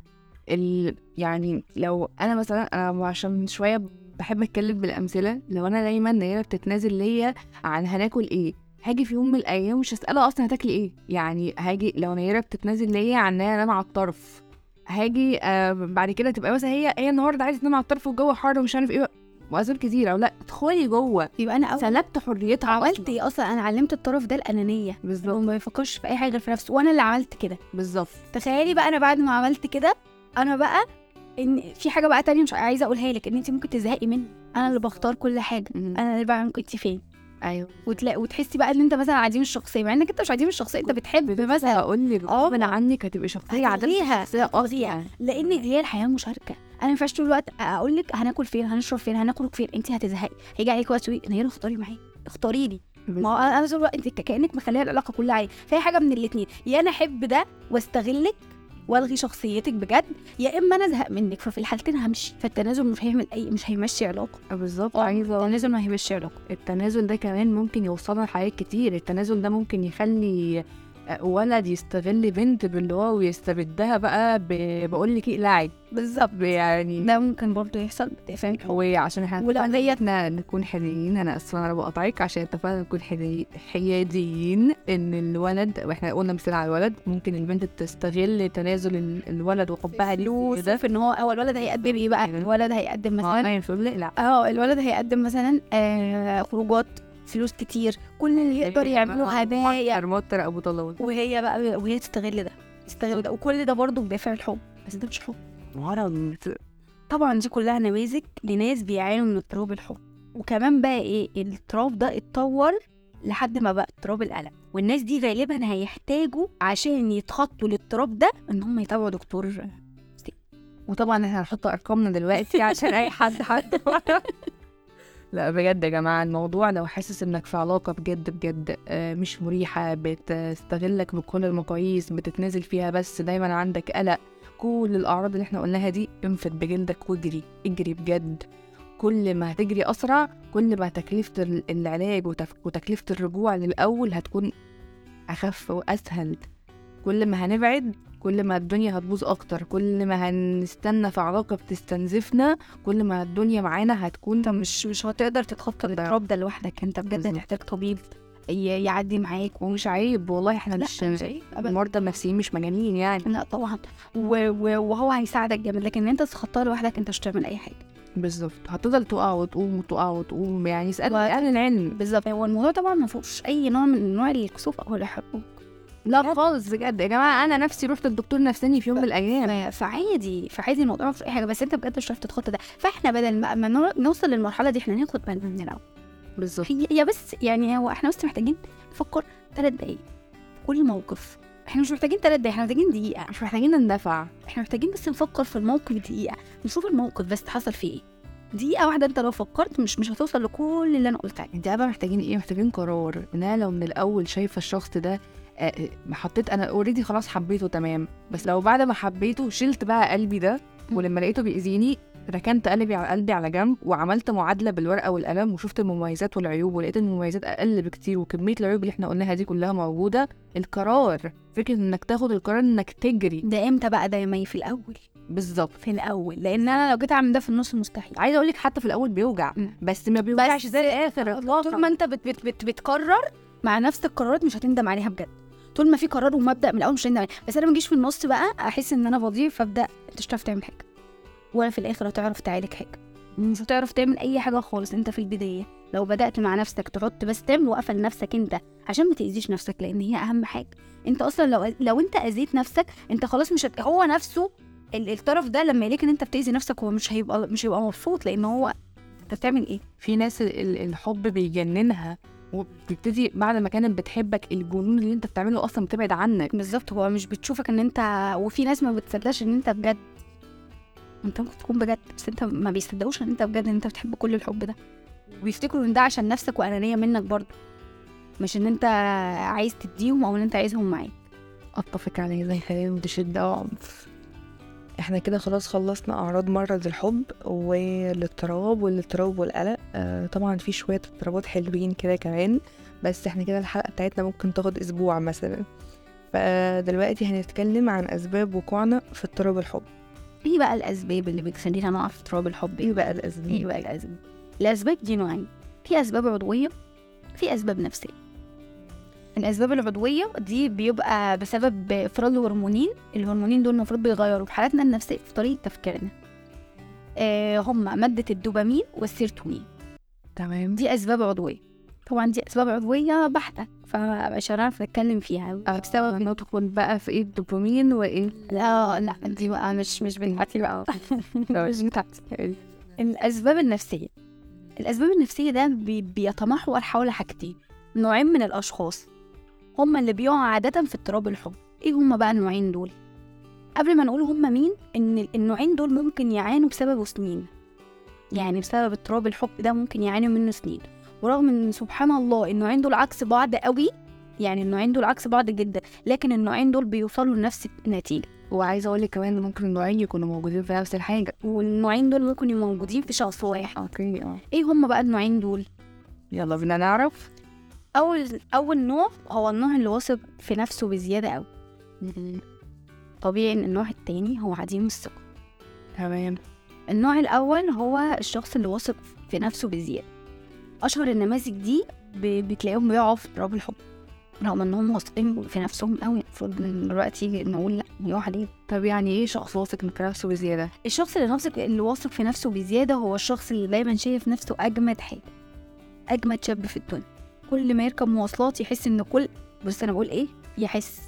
ال... يعني لو أنا مثلا أنا عشان شوية بحب أتكلم بالأمثلة لو أنا دايما نيره بتتنازل ليا عن هناكل إيه هاجي في يوم من الأيام مش هسالها أصلا هتاكلي إيه يعني هاجي لو نيره بتتنازل ليا عن إن هي أنام على الطرف هاجي آه بعد كده تبقى مثلا هي هي النهارده عايزة تنام على الطرف والجو حر ومش عارف إيه واسباب كتير. أو لا ادخلي جوه. يبقى أنا أول سلبت حريتها عملت إيه أصلا؟ أنا علمت الطرف ده الأنانية. بالظبط. وما بيفكرش في أي حاجة غير في نفسه. وأنا اللي عملت كده. بالظبط. تخيلي بقى أنا بعد ما عملت كده أنا بقى إن في حاجة بقى تانية مش عايزة أقولها لك إن أنت ممكن تزهقي مني أنا اللي بختار كل حاجة. أنا اللي بعمل انت فين. أيوه. وتلاقي وتحسي بقى إن أنت مثلا عديم الشخصية مع إنك أنت مش عديم الشخصية أنت بتحب مثلا. هقول لك آه. غصب عنك هتبقى شخصية هتلغيها شخصية لأن هي الحياة مشاركة. أنا ما ينفعش طول الوقت أقول لك هناكل فين هنشرب فين هنخرج فين. أنت هتزهقي. هيجي عليك وقت تقولي أنا اختاري معايا. اختاري لي. ما هو أنا طول الوقت أنت كأنك مخلية العلاقة كلها عليه فهي حاجة من الاثنين يا أنا أحب ده وأستغلك والغي شخصيتك بجد. يا إما أنا أزهق منك ففي الحالتين همشي. فالتنازل مش هيعمل اي مش هيمشي علاقة. بالظبط. آه، عايزة التنازل ما هيمشي علاقة. التنازل ده كمان ممكن يوصلنا لحاجات كتير. التنازل ده ممكن يخلي ولد يستغل بنت باللي هو ويستبدها بقى ب... بقول لك اقلعي بالظبط. يعني ده ممكن برضه يحصل فاهم وعشان إحنا هي- إحنا نكون حنينين أنا اسفه أنا بقطعك عشان اتفقنا نكون حياديين إن الولد وإحنا قلنا مثال على الولد ممكن البنت تستغل تنازل ال- الولد وحبها ليه ده في إن هو أول ولد هيقدم إيه بقى؟ الولد هيقدم مثلا ما ينفع لا. آه الولد هيقدم مثلا آه خروجات. فلوس كتير كل اللي يقدر يعمله هدايا. ارموتر أبو طلال وهي بقى وهي تستغل ده تستغل ده. وكل ده برضه بدافع الحب بس ده مش حب. مرض طبعا دي كلها نماذج لناس بيعانوا من اضطراب الحب. وكمان بقى إيه الاضطراب ده اتطور لحد ما بقى اضطراب القلق. والناس دي غالبا هيحتاجوا عشان يتخطوا الاضطراب ده إن هم يتابعوا دكتور وطبعا إحنا هنحط أرقامنا دلوقتي عشان أي حد حد. لا بجد يا جماعة الموضوع لو حاسس إنك في علاقة بجد بجد آه، مش مريحة بتستغلك بكل المقاييس بتتنازل فيها بس دايما عندك قلق. كل الأعراض اللي إحنا قلناها دي انفد بجلدك واجري اجري بجد. كل ما هتجري أسرع كل ما تكلفة ال- العلاج وتكلفة الرجوع للأول هتكون أخف وأسهل. كل ما هنبعد كل ما الدنيا هتبوظ أكتر كل ما هنستنى في علاقة بتستنزفنا كل ما الدنيا معانا هتكون انت مش مش هتقدر تتخطى الاضطراب ده لوحدك انت بجد. هتحتاج طبيب يعدي معاك ومش عيب والله إحنا لا مش. المرضى النفسيين مش مجانين يعني لا طبعا. وهو هيساعدك جامد لكن انت تتخطاها لوحدك انت مش هتعمل أي حاجة بالظبط هتفضل تقع وتقوم وتقع وتقوم يعني اسأل و- أهل العلم بالظبط هو الموضوع طبعا ما فيهوش أي نوع من أنواع الكسوف أو الإحراج لا خالص بجد. يا جماعة أنا نفسي رحت الدكتور نفساني في يوم من الأيام. فعادي فعادي الموضوع مش أي حاجة بس أنت بجد مش عارف تتخطى ده. فإحنا بدل ما, ما نو- نوصل للمرحلة دي إحنا ناخد بالنا من الأول. بالظبط. هي بس يعني هو إحنا بس محتاجين نفكر ثلاث دقايق في كل موقف. إحنا مش محتاجين ثلاث دقايق إحنا محتاجين دقيقة. مش محتاجين نندفع. إحنا محتاجين بس نفكر في الموقف دقيقة. نشوف الموقف بس حصل فيه إيه. دقيقة واحدة أنت لو فكرت مش مش هتوصل لكل اللي أنا قلت عليه. أنت بقى محتاجين إيه؟ محتاجين قرار. ان أنا لو من الأول شايفة الشخص ده حطيت أنا اوريدي خلاص حبيته تمام. بس لو بعد ما حبيته شلت بقى قلبي ده ولما لقيته بيأذيني ركنت قلبي على قلبي على جنب وعملت معادلة بالورقة والقلم وشفت المميزات والعيوب ولقيت المميزات أقل بكتير وكمية العيوب اللي إحنا قلناها دي كلها موجودة. القرار فكرة إنك تاخد القرار إنك تجري. ده إمتى بقى؟ ده يا في الأول. بالظبط. في الأول. لأن أنا لو جيت أعمل ده في النص مستحيل. عايزة أقول لك حتى في الأول بيوجع. بس ما بيوجعش زي الآخر طول ما أنت بت بت بت بتكرر مع نفس القرارات مش هتندم عليها بجد. طول ما في قرار ومبدأ من الأول مش عليه بس أنا ما اجيش في النص بقى أحس إن أنا بضيع فابدأ أنت مش هتعرف تعمل حاجة. ولا في الآخر هتعرف تعالج حاجة. مش هتعرف تعمل أي حاجة خالص أنت في البداية. لو بدأت مع نفسك تحط بس تعمل وقفة لنفسك أنت عشان ما تأذيش نفسك لأن هي أهم حاجة. أنت أصلا لو لو أنت أذيت نفسك أنت خلاص مش هت... هو نفسه ال- الطرف ده لما يلاقي إن أنت بتأذي نفسك هو مش هيبقى مش هيبقى مبسوط لأن هو أنت بتعمل إيه؟ في ناس ال- ال- الحب بيجننها. وبتبتدي بعد ما كانت بتحبك الجنون اللي انت بتعمله أصلا بتبعد عنك. بالظبط هو مش بتشوفك إن انت وفي ناس ما بتصدقش إن انت بجد. انت ممكن تكون بجد بس انت ما بيصدقوش إن انت بجد إن انت بتحب كل الحب ده. وبيفتكروا إن ده عشان نفسك وأنانية منك برضه. مش إن انت عايز تديهم أو إن انت عايزهم معاك. اتفق عليه زي بشدة وعنف إحنا كده خلاص خلصنا أعراض مرض الحب والاضطراب والاضطراب والقلق. آه طبعا في شوية اضطرابات حلوين كده كمان بس إحنا كده الحلقة بتاعتنا ممكن تاخد أسبوع مثلا. فدلوقتي هنتكلم عن أسباب وقوعنا في اضطراب الحب. إيه بقى الأسباب اللي بتخلينا نقع في اضطراب الحب؟ إيه بقى الأسباب؟ إيه بقى الأسباب؟ الأسباب دي نوعين. في أسباب عضوية في أسباب نفسية. الأسباب العضوية دي بيبقى بسبب إفراز هرمونين الهرمونين دول المفروض بيغيروا في حالاتنا النفسية في طريقة تفكيرنا. آه هم مادة الدوبامين والسيرتونين تمام. دي أسباب عضوية. طبعا دي أسباب عضوية بحتة فمش هنعرف نتكلم فيها. بسبب انه تكون بقى في إيه الدوبامين وإيه؟ لا لا دي بقى مش مش بتاعتي بقى. مش بتاعتي الأسباب النفسية. الأسباب النفسية ده بي بيتمحور حول حاجتين. نوعين من الأشخاص. هما اللي بيقعوا عادة في اضطراب الحب. إيه هما بقى النوعين دول؟ قبل ما نقول هما مين إن النوعين دول ممكن يعانوا بسببه سنين. يعني بسبب اضطراب الحب ده ممكن يعانوا منه سنين. ورغم إن سبحان الله النوعين دول عكس بعض قوي يعني النوعين دول عكس بعض جدا لكن النوعين دول بيوصلوا لنفس النتيجة. وعايزة أقول لك كمان ممكن النوعين يكونوا موجودين في نفس الحاجة. والنوعين دول ممكن يبقوا موجودين في شخص واحد. أوكي آه. إيه هما بقى النوعين دول؟ يلا بينا نعرف. أول أول نوع هو النوع اللي واثق في نفسه بزيادة قوي طبيعي إن النوع التاني هو عديم الثقة. تمام. النوع الأول هو الشخص اللي واثق في نفسه بزيادة. أشهر النماذج دي بتلاقيهم بيقعوا في اضطراب الحب رغم إنهم واثقين في نفسهم قوي المفروض دلوقتي نقول لأ يقع عليه طب يعني إيه شخص واثق في نفسه بزيادة؟ الشخص اللي واثق اللي واثق في نفسه بزيادة هو الشخص اللي دايما شايف نفسه أجمد حاجة أجمد شاب في الدنيا. كل ما يركب مواصلات يحس إن كل بص أنا بقول إيه يحس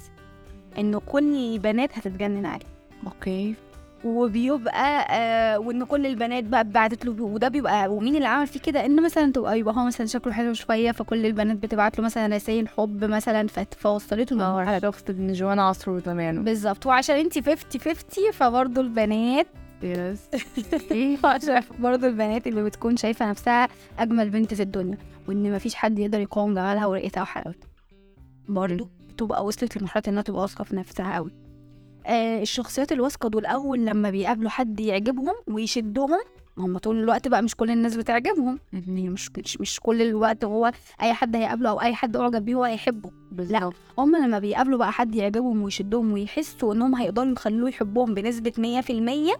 إن كل البنات هتتجنن عليه. okay. وبيبقى آه وإن كل البنات بقى بعتت له وده بيبقى ومين اللي عمل فيه كده؟ إن مثلا تبقى يبقى هو مثلا شكله حلو شوية فكل البنات بتبعت له مثلا رسائل حب مثلا فوصلته آه دي. شفت ان جوان عصره وزمانه بالظبط. وعشان انت 50 50 فبرضه البنات yes عشان برضه البنات اللي بتكون شايفة نفسها أجمل بنت في الدنيا وإن مفيش حد يقدر يقاوم جمالها ورقتها وحلاوتها برضه بتبقى وصلت لمرحلة إنها تبقى واثقة في نفسها قوي آه الشخصيات الواثقة دول أول لما بيقابلوا حد يعجبهم ويشدهم هم طول الوقت بقى مش كل الناس بتعجبهم. يعني مش مش, مش كل الوقت هو أي حد هيقابله أو أي حد أعجب بيه هو هيحبه. لا هم لما بيقابلوا بقى حد يعجبهم ويشدهم ويحسوا إنهم هيقدروا يخلوه يحبهم بنسبة 100%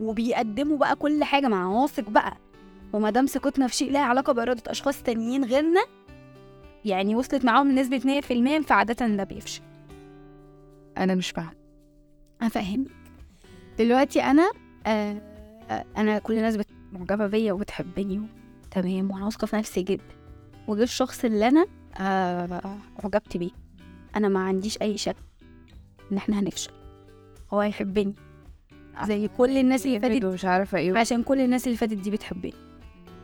وبيقدموا بقى كل حاجة مع واثق بقى. وما دام ثقتنا في شيء لها علاقة بإرادة أشخاص تانيين غيرنا يعني وصلت معاهم لنسبة 100% فعادة ده بيفشل. أنا مش فاهمة. أفهمك. دلوقتي أنا آه آه، أنا كل الناس معجبة بيا وبتحبني تمام وأنا واثقة في نفسي جدا. وجه الشخص اللي أنا آه أعجبت بيه. أنا ما عنديش أي شك إن إحنا هنفشل. هو هيحبني. زي كل الناس اللي فاتت مش عارفة إيه. عشان كل الناس اللي فاتت دي بتحبني.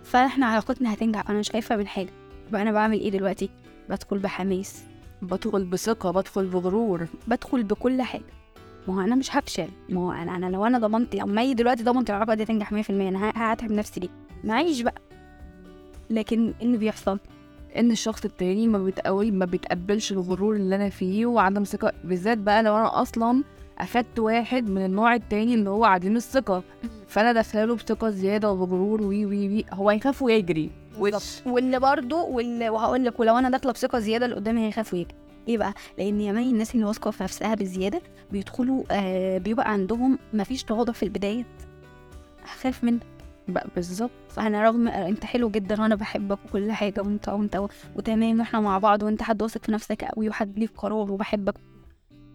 فاحنا علاقتنا هتنجح. أنا مش خايفة من حاجة. يبقى أنا بعمل إيه دلوقتي؟ بدخل بحماس. بدخل بثقة بدخل بغرور. بدخل بكل حاجة. ما هو أنا مش هفشل. ما هو أنا أنا لو أنا ضمنت مي دلوقتي ضمنت العلاقة دي تنجح 100% أنا هتعب نفسي ليه؟ معيش بقى. لكن إيه اللي بيحصل؟ إن الشخص التاني ما بيتقوي ما بيتقبلش الغرور اللي أنا فيه وعدم ثقة. بالذات بقى لو أنا أصلا اخدت واحد من النوع التاني اللي هو عديم الثقة. فأنا داخلة بثقة زيادة وبغرور وي وي وي. هو هيخاف ويجري. واللي برضه واللي وهقول لك ولو أنا داخلة بثقة زيادة اللي قدامي هيخاف ويجري. ليه بقى؟ لأن يا مي الناس اللي واثقة في نفسها بزيادة بيدخلوا آه بيبقى عندهم مفيش تواضع في البدايات هخاف منك بقى بالظبط. أنا رغم انت حلو جدا وأنا بحبك وكل حاجة وانت وانت وتمام وإحنا مع بعض وانت حد واثق في نفسك قوي وحد ليك قرار وبحبك.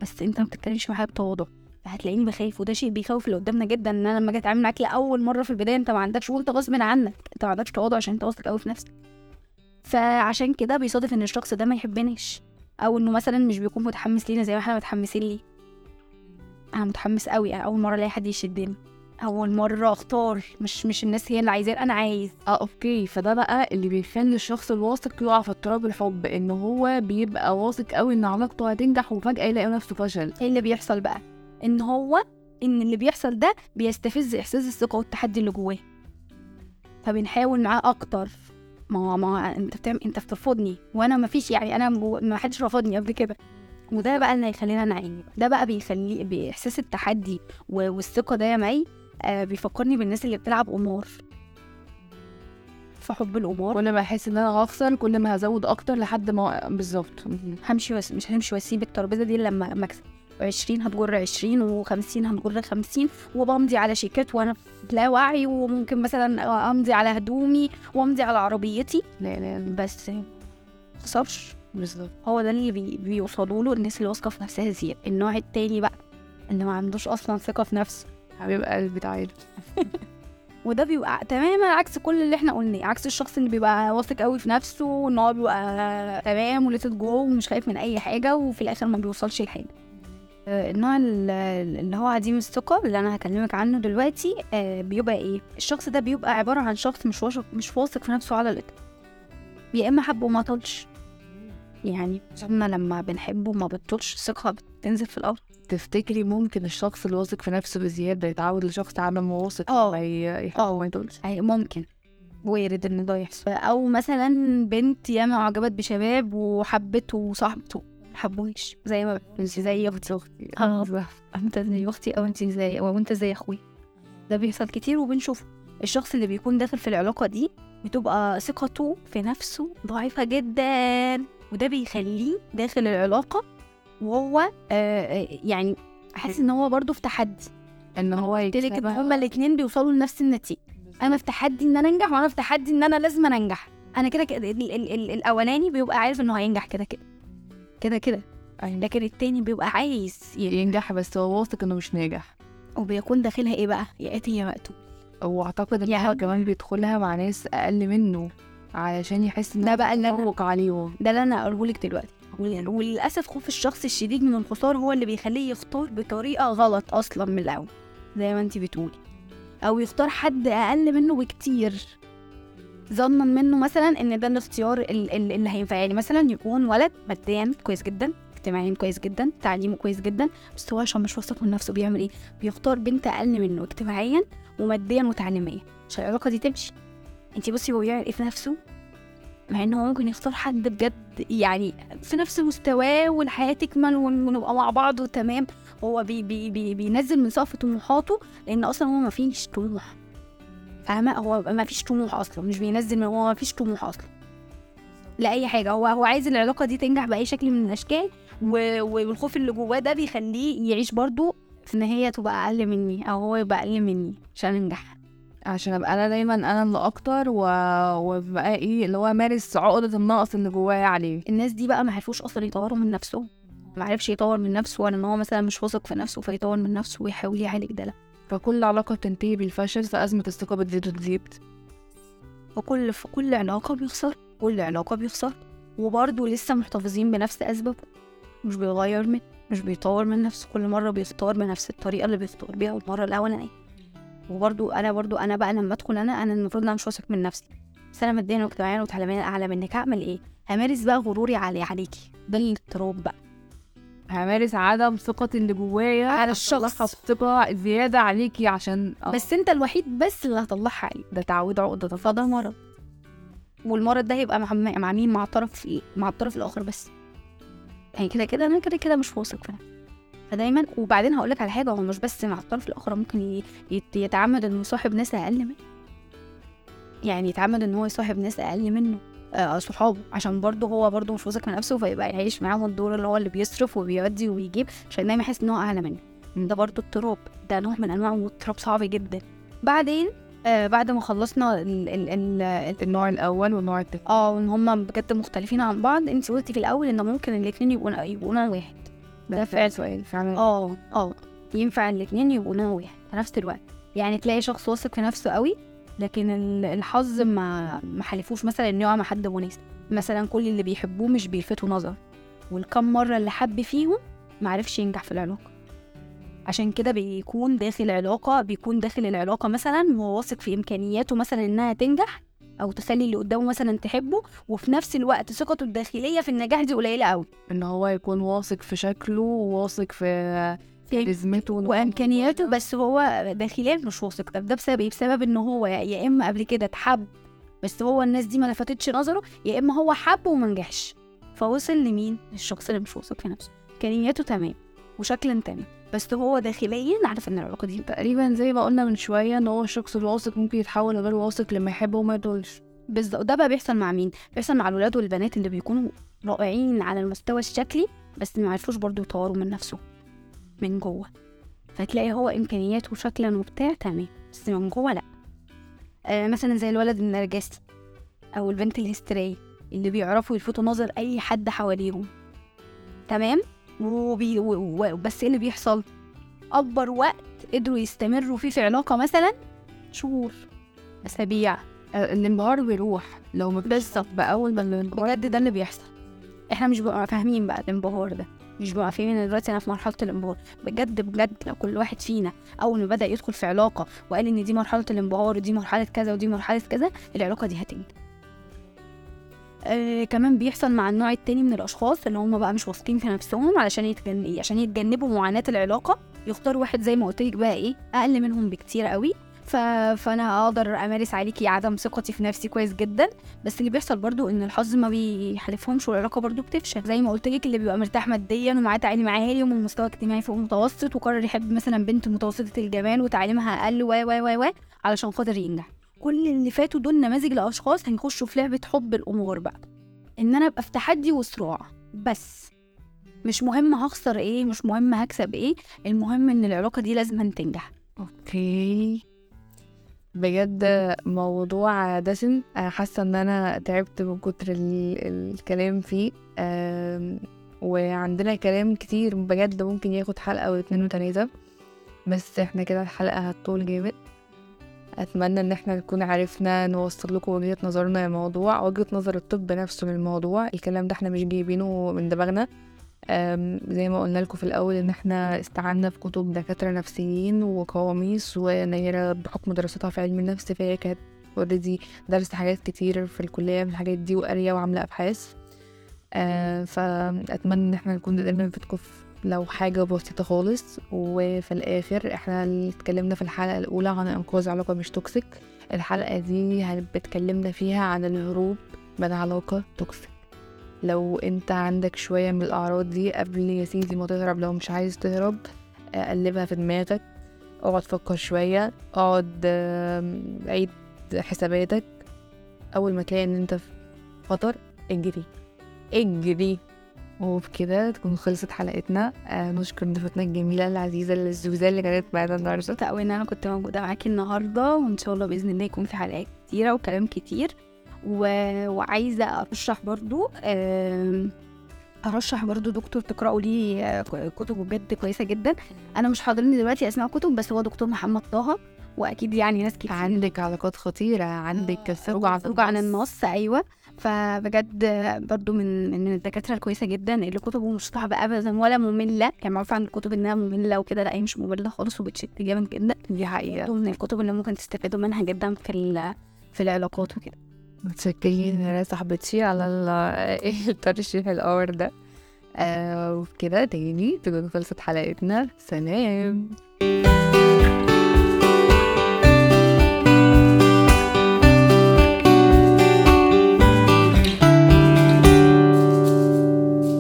بس انت ما بتتكلمش معايا بتواضع. فهتلاقيني بخاف وده شيء بيخوف اللي قدامنا جدا إن أنا لما أجي أتعامل معاك لأول مرة في البداية أنت ما عندكش وأنت غصب عنك. أنت ما عندكش تواضع عشان أنت واثق قوي في نفسك. فعشان كده بيصادف إن الشخص ده ما يحبناش أو إنه مثلا مش بيكون متحمس لينا زي ما إحنا متحمسين ليه. أنا متحمس قوي أول مرة ألاقي حد يشدني. أول مرة أختار. مش مش الناس هي اللي عايزاه أنا عايز. آه أوكي. فده بقى اللي بيخلي الشخص الواثق يقع في اضطراب الحب إن هو بيبقى واثق قوي إن علاقته هتنجح وفجأة يلاقي نفسه فشل. إيه اللي بيحصل بقى؟ إن هو إن اللي بيحصل ده بيستفز إحساس الثقة والتحدي اللي جواه. فبنحاول معاه أكتر. ما هو ما أنت بتعمل أنت بترفضني. وأنا ما فيش يعني أنا ما حدش رفضني قبل كده. وده بقى اللي هيخلينا نعاني. ده بقى بيخلي بإحساس التحدي والثقة ده يا مي آه بيفكرني بالناس اللي بتلعب قمار. في حب القمار. كل ما أحس إن أنا هخسر كل ما هزود أكتر لحد ما بالظبط. همشي بس مش همشي وأسيب الترابيزة دي لما أكسب. 20 هتجر 20 و50 هتجر 50 وبمضي على شيكات وأنا لا وعي وممكن مثلا أمضي على هدومي وأمضي على عربيتي. لا لا بس خسرش. بالظبط. هو ده اللي بي بيوصلوا له الناس اللي واثقة في نفسها زيادة. النوع التاني بقى اللي ما عندوش أصلا ثقة في نفسه. حبيب قلبي تعالى وده بيبقى تماما عكس كل اللي إحنا قلناه عكس الشخص اللي بيبقى واثق قوي في نفسه وإن هو بيبقى تمام وليتت جو ومش خايف من أي حاجة وفي الآخر ما بيوصلش لحاجة. آه، النوع ال- اللي هو عديم الثقة اللي أنا هكلمك عنه دلوقتي آه، بيبقى إيه؟ الشخص ده بيبقى عبارة عن شخص مش واثق مش واثق في نفسه على الإطلاق. يا إما حب وما طلش يعني إحنا لما بنحبه ما بتطولش الثقة بتنزل في الأرض. تفتكري ممكن الشخص اللي واثق في نفسه بزيادة يتعود لشخص عدم واثق آه. أي ممكن. وارد إن ده يحصل. أو مثلا بنت ياما أعجبت بشباب وحبته وصاحبته محبوش زي ما بتقول زي أختي. آه. أنت زي أختي أو أنت زي أو أنت زي أخوي ده بيحصل كتير وبنشوفه. الشخص اللي بيكون داخل في العلاقة دي بتبقى ثقته في نفسه ضعيفة جدا وده بيخليه داخل العلاقة وهو آه آه، يعني حاسس إن هو برضه في تحدي. إن هو قلت لك إن. هما الاثنين بيوصلوا لنفس النتيجة. أنا في تحدي إن أنا أنجح وأنا في تحدي إن أنا لازم أنجح. أنا كده كده ال- ال- ال- الأولاني بيبقى عارف إنه هينجح كده كده. كده كده. أيوة. لكن التاني بيبقى عايز ينجح بس هو واثق إنه مش ناجح. وبيكون داخلها إيه بقى؟ يا قاتل يا مقتول واعتقد إن هو. كمان بيدخلها مع ناس أقل منه علشان يحس إن ده هو بقى اللي متفوق عليهم. ده اللي أنا أقوله لك دلوقتي. وللأسف خوف الشخص الشديد من الخسارة هو اللي بيخليه يختار بطريقة غلط أصلا من الأول زي ما انت بتقولي. أو يختار حد أقل منه بكتير ظنا منه مثلا إن ده الاختيار ال- ال- اللي هينفع. يعني مثلا يكون ولد ماديا كويس جدا اجتماعيا كويس جدا تعليمه كويس جدا بس هو عشان مش واثق من نفسه بيعمل إيه؟ بيختار بنت أقل منه اجتماعيا وماديا وتعليميا. عشان العلاقة دي تمشي. انت بصي هو بيعمل إيه في نفسه؟ مع ان هو ممكن يختار حد بجد يعني في نفس مستواه والحياة تكمل ون- ونبقى مع بعض وتمام. هو بي بي بي بينزل من سقف طموحاته لأن أصلا هو ما فيش طموح. فاهمة؟ هو ما فيش طموح أصلا مش بينزل من هو ما فيش طموح أصلا. لأي حاجة هو هو عايز العلاقة دي تنجح بأي شكل من الأشكال والخوف اللي جواه ده بيخليه يعيش برضو في إن هي تبقى أقل مني أو هو يبقى أقل مني عشان انجح عشان أبقى أنا دايما أنا اللي أكتر و... وبقى إيه اللي هو مارس عقدة النقص اللي جوايا عليه. الناس دي بقى ما عرفوش أصلا يطوروا من نفسهم. ما عرفش يطور من نفسه ولا إن هو مثلا مش واثق في نفسه فيطور من نفسه ويحاول يعالج ده. لا. فكل علاقة بتنتهي بالفشل فأزمة الثقة بتزيد وتزيد. وكل في كل علاقة بيخسر كل علاقة بيخسر. وبرضه لسه محتفظين بنفس أسبابه. مش بيغير من مش بيطور من نفسه. كل مرة بيختار بنفس الطريقة اللي بيختار بيها. المره الأولانية. وبرضو أنا برضو أنا بقى لما أدخل أنا أنا المفروض أنا مش واثق من نفسي. بس أنا ماديا واجتماعيا وتعليميا أعلى منك هعمل إيه؟ همارس بقى غروري علي عليكي. ده الاضطراب بقى. همارس عدم ثقتي اللي جوايا على الشخص. بثقة زيادة عليكي عشان آه، بس أنت الوحيد بس اللي هطلعها عليه ده تعود عقدة فده مرض. والمرض ده هيبقى مع, مع مين؟ مع الطرف إيه مع الطرف الآخر بس. يعني كده كده أنا كده كده مش واثق في نفسي. فدايما. وبعدين هقول لك على حاجة هو مش بس مع الطرف الآخر ممكن يتعمد إنه يصاحب ناس أقل منه. يعني يتعمد إن هو يصاحب ناس أقل منه آه صحابه. عشان برضه هو برضه مش واثق من نفسه فيبقى يعيش معاهم الدور اللي هو اللي بيصرف وبيودي وبيجيب عشان دايما يحس إن هو أعلى منه. ده برضه اضطراب. ده نوع من أنواع الاضطراب صعب جدا. بعدين آه بعد ما خلصنا ال ال ال النوع الأول والنوع التاني. آه وإن هما بجد مختلفين عن بعض انت قلتي في الأول إن ممكن الاتنين يبقوا يبقوا نوع واحد. ده فعلا. سؤال فعلا. آه آه. ينفع الاتنين يبقوا نوع في نفس الوقت. يعني تلاقي شخص واثق في نفسه قوي لكن ال- الحظ ما ما حلفوش مثلا إنه يقع مع حد مناسب. مثلا كل اللي بيحبوه مش بيلفتوا نظر والكم مرة اللي حب فيهم معرفش ينجح في العلاقة. عشان كده بيكون داخل علاقة بيكون داخل العلاقة مثلا وهو واثق في إمكانياته مثلا إنها تنجح أو تخلي اللي قدامه مثلا تحبه وفي نفس الوقت ثقته الداخلية في النجاح دي قليلة قوي إن هو يكون واثق في شكله وواثق في كاريزمته وإمكانياته بس هو داخليا مش واثق. طب ده بسبب إيه؟ بسبب إن هو يا إما قبل كده اتحب بس هو الناس دي ما لفتتش نظره يا إما هو حب وما نجحش. فوصل لمين؟ للشخص اللي مش واثق في نفسه. إمكانياته تمام وشكلا تمام. بس هو داخليا عارف إن العلاقة دي تقريبا زي ما قلنا من شوية إن هو الشخص الواثق ممكن يتحول لغير واثق لما يحب وما يدولش بالظبط ده بقى بيحصل مع مين؟ بيحصل مع الولاد والبنات اللي بيكونوا رائعين على المستوى الشكلي بس ما عرفوش برضو يطوروا من نفسه من جوه. فتلاقي هو إمكانياته شكلا وبتاع تمام. بس من جوه لأ. آه مثلا زي الولد النرجسي أو البنت الهستيرية اللي بيعرفوا يلفتوا نظر أي حد حواليهم تمام؟ وبي و... و... بس إيه اللي بيحصل؟ أكبر وقت قدروا يستمروا فيه في علاقة مثلا؟ شهور. أسابيع. آه، الانبهار بيروح. لو ما بالظبط. بأول ما الانبهار بجد ده اللي بيحصل. إحنا مش بنبقى فاهمين بقى الانبهار ده. مش بنبقى فاهمين دلوقتي أنا في مرحلة الانبهار. بجد بجد لو كل واحد فينا أول ما بدأ يدخل في علاقة وقال إن دي مرحلة الانبهار ودي مرحلة كذا ودي مرحلة كذا العلاقة دي هتنجح. آه كمان بيحصل مع النوع التاني من الأشخاص اللي هم بقى مش واثقين في نفسهم علشان يتجن... عشان يتجنبوا معاناة العلاقة. يختاروا واحد زي ما قلت لك بقى إيه أقل منهم بكتير قوي. ف... فأنا أقدر أمارس عليكي عدم ثقتي في نفسي كويس جدا. بس اللي بيحصل برضو إن الحظ ما بيحالفهمش والعلاقة برضو بتفشل. زي ما قلت لك اللي بيبقى مرتاح ماديا ومعاه تعليم عالي ومن مستوى اجتماعي فوق المتوسط وقرر يحب مثلا بنت متوسطة الجمال وتعليمها أقل و و و علشان خاطر ينجح. كل اللي فاتوا دول نماذج لاشخاص هيخشوا في لعبة حب الأمور بقى. إن أنا أبقى في تحدي وصراع. بس. مش مهم هخسر إيه مش مهم هكسب إيه المهم إن العلاقة دي لازم تنجح. أوكي. بجد موضوع دسم حاسة إن أنا تعبت من كتر ال- الكلام فيه. وعندنا كلام كتير بجد ممكن ياخد حلقة أو اتنين وتلاتة. بس إحنا كده الحلقة هتطول جامد. أتمنى إن إحنا نكون عرفنا نوصل لكم وجهة نظرنا للموضوع وجهة نظر الطب نفسه للموضوع الكلام ده إحنا مش جايبينه من دماغنا. زي ما قلنا لكم في الأول إن إحنا استعنا في كتب دكاترة نفسيين وقواميس ونيرة بحكم دراستها في علم النفس فهي كانت already درست حاجات كتير في الكلية من الحاجات دي وقارية وعاملة أبحاث. أه فأتمنى إن إحنا نكون قدرنا نفيدكم في لو حاجة بسيطة خالص وفي الآخر إحنا اتكلمنا في الحلقة الأولى عن إنقاذ علاقة مش toxic الحلقة دي اتكلمنا فيها عن الهروب من علاقة توكسيك لو أنت عندك شوية من الأعراض دي قبل يا سيدي ما تهرب لو مش عايز تهرب قلبها في دماغك. اقعد فكر شوية اقعد عيد حساباتك. أول ما تلاقي إن أنت في خطر اجري. اجري. وبكده تكون خلصت حلقتنا. آه نشكر ضيفتنا الجميلة العزيزة الزوزة اللي كانت معانا النهاردة. مبسوطة قوي إن أنا كنت موجودة معاكي النهاردة وإن شاء الله بإذن الله يكون في حلقات كتيرة وكلام كتير. و... وعايزة أرشح برضو آم، أرشح برضو دكتور تقرأوا ليه آه، كتب بجد كويسة جدا. أنا مش حاضرني دلوقتي اسماء كتب بس هو دكتور محمد طه وأكيد يعني ناس كتير. عندك علاقات خطيرة عندك عن خروج عن النص أيوه. فبجد برضو من من الدكاترة الكويسة جدا اللي كتبه مش صعبه ابدا ولا مملة. يعني معروف عن الكتب إنها مملة وكده لأ هي مش مملة خالص وبتشد جامد جدا. دي برضو من الكتب اللي ممكن تستفادوا منها جدا في في العلاقات وكده. متشكرين يا صاحبتي على ال- الترشيح الأور ده. آه وكده تاني تكون خلصت حلقتنا. سلام.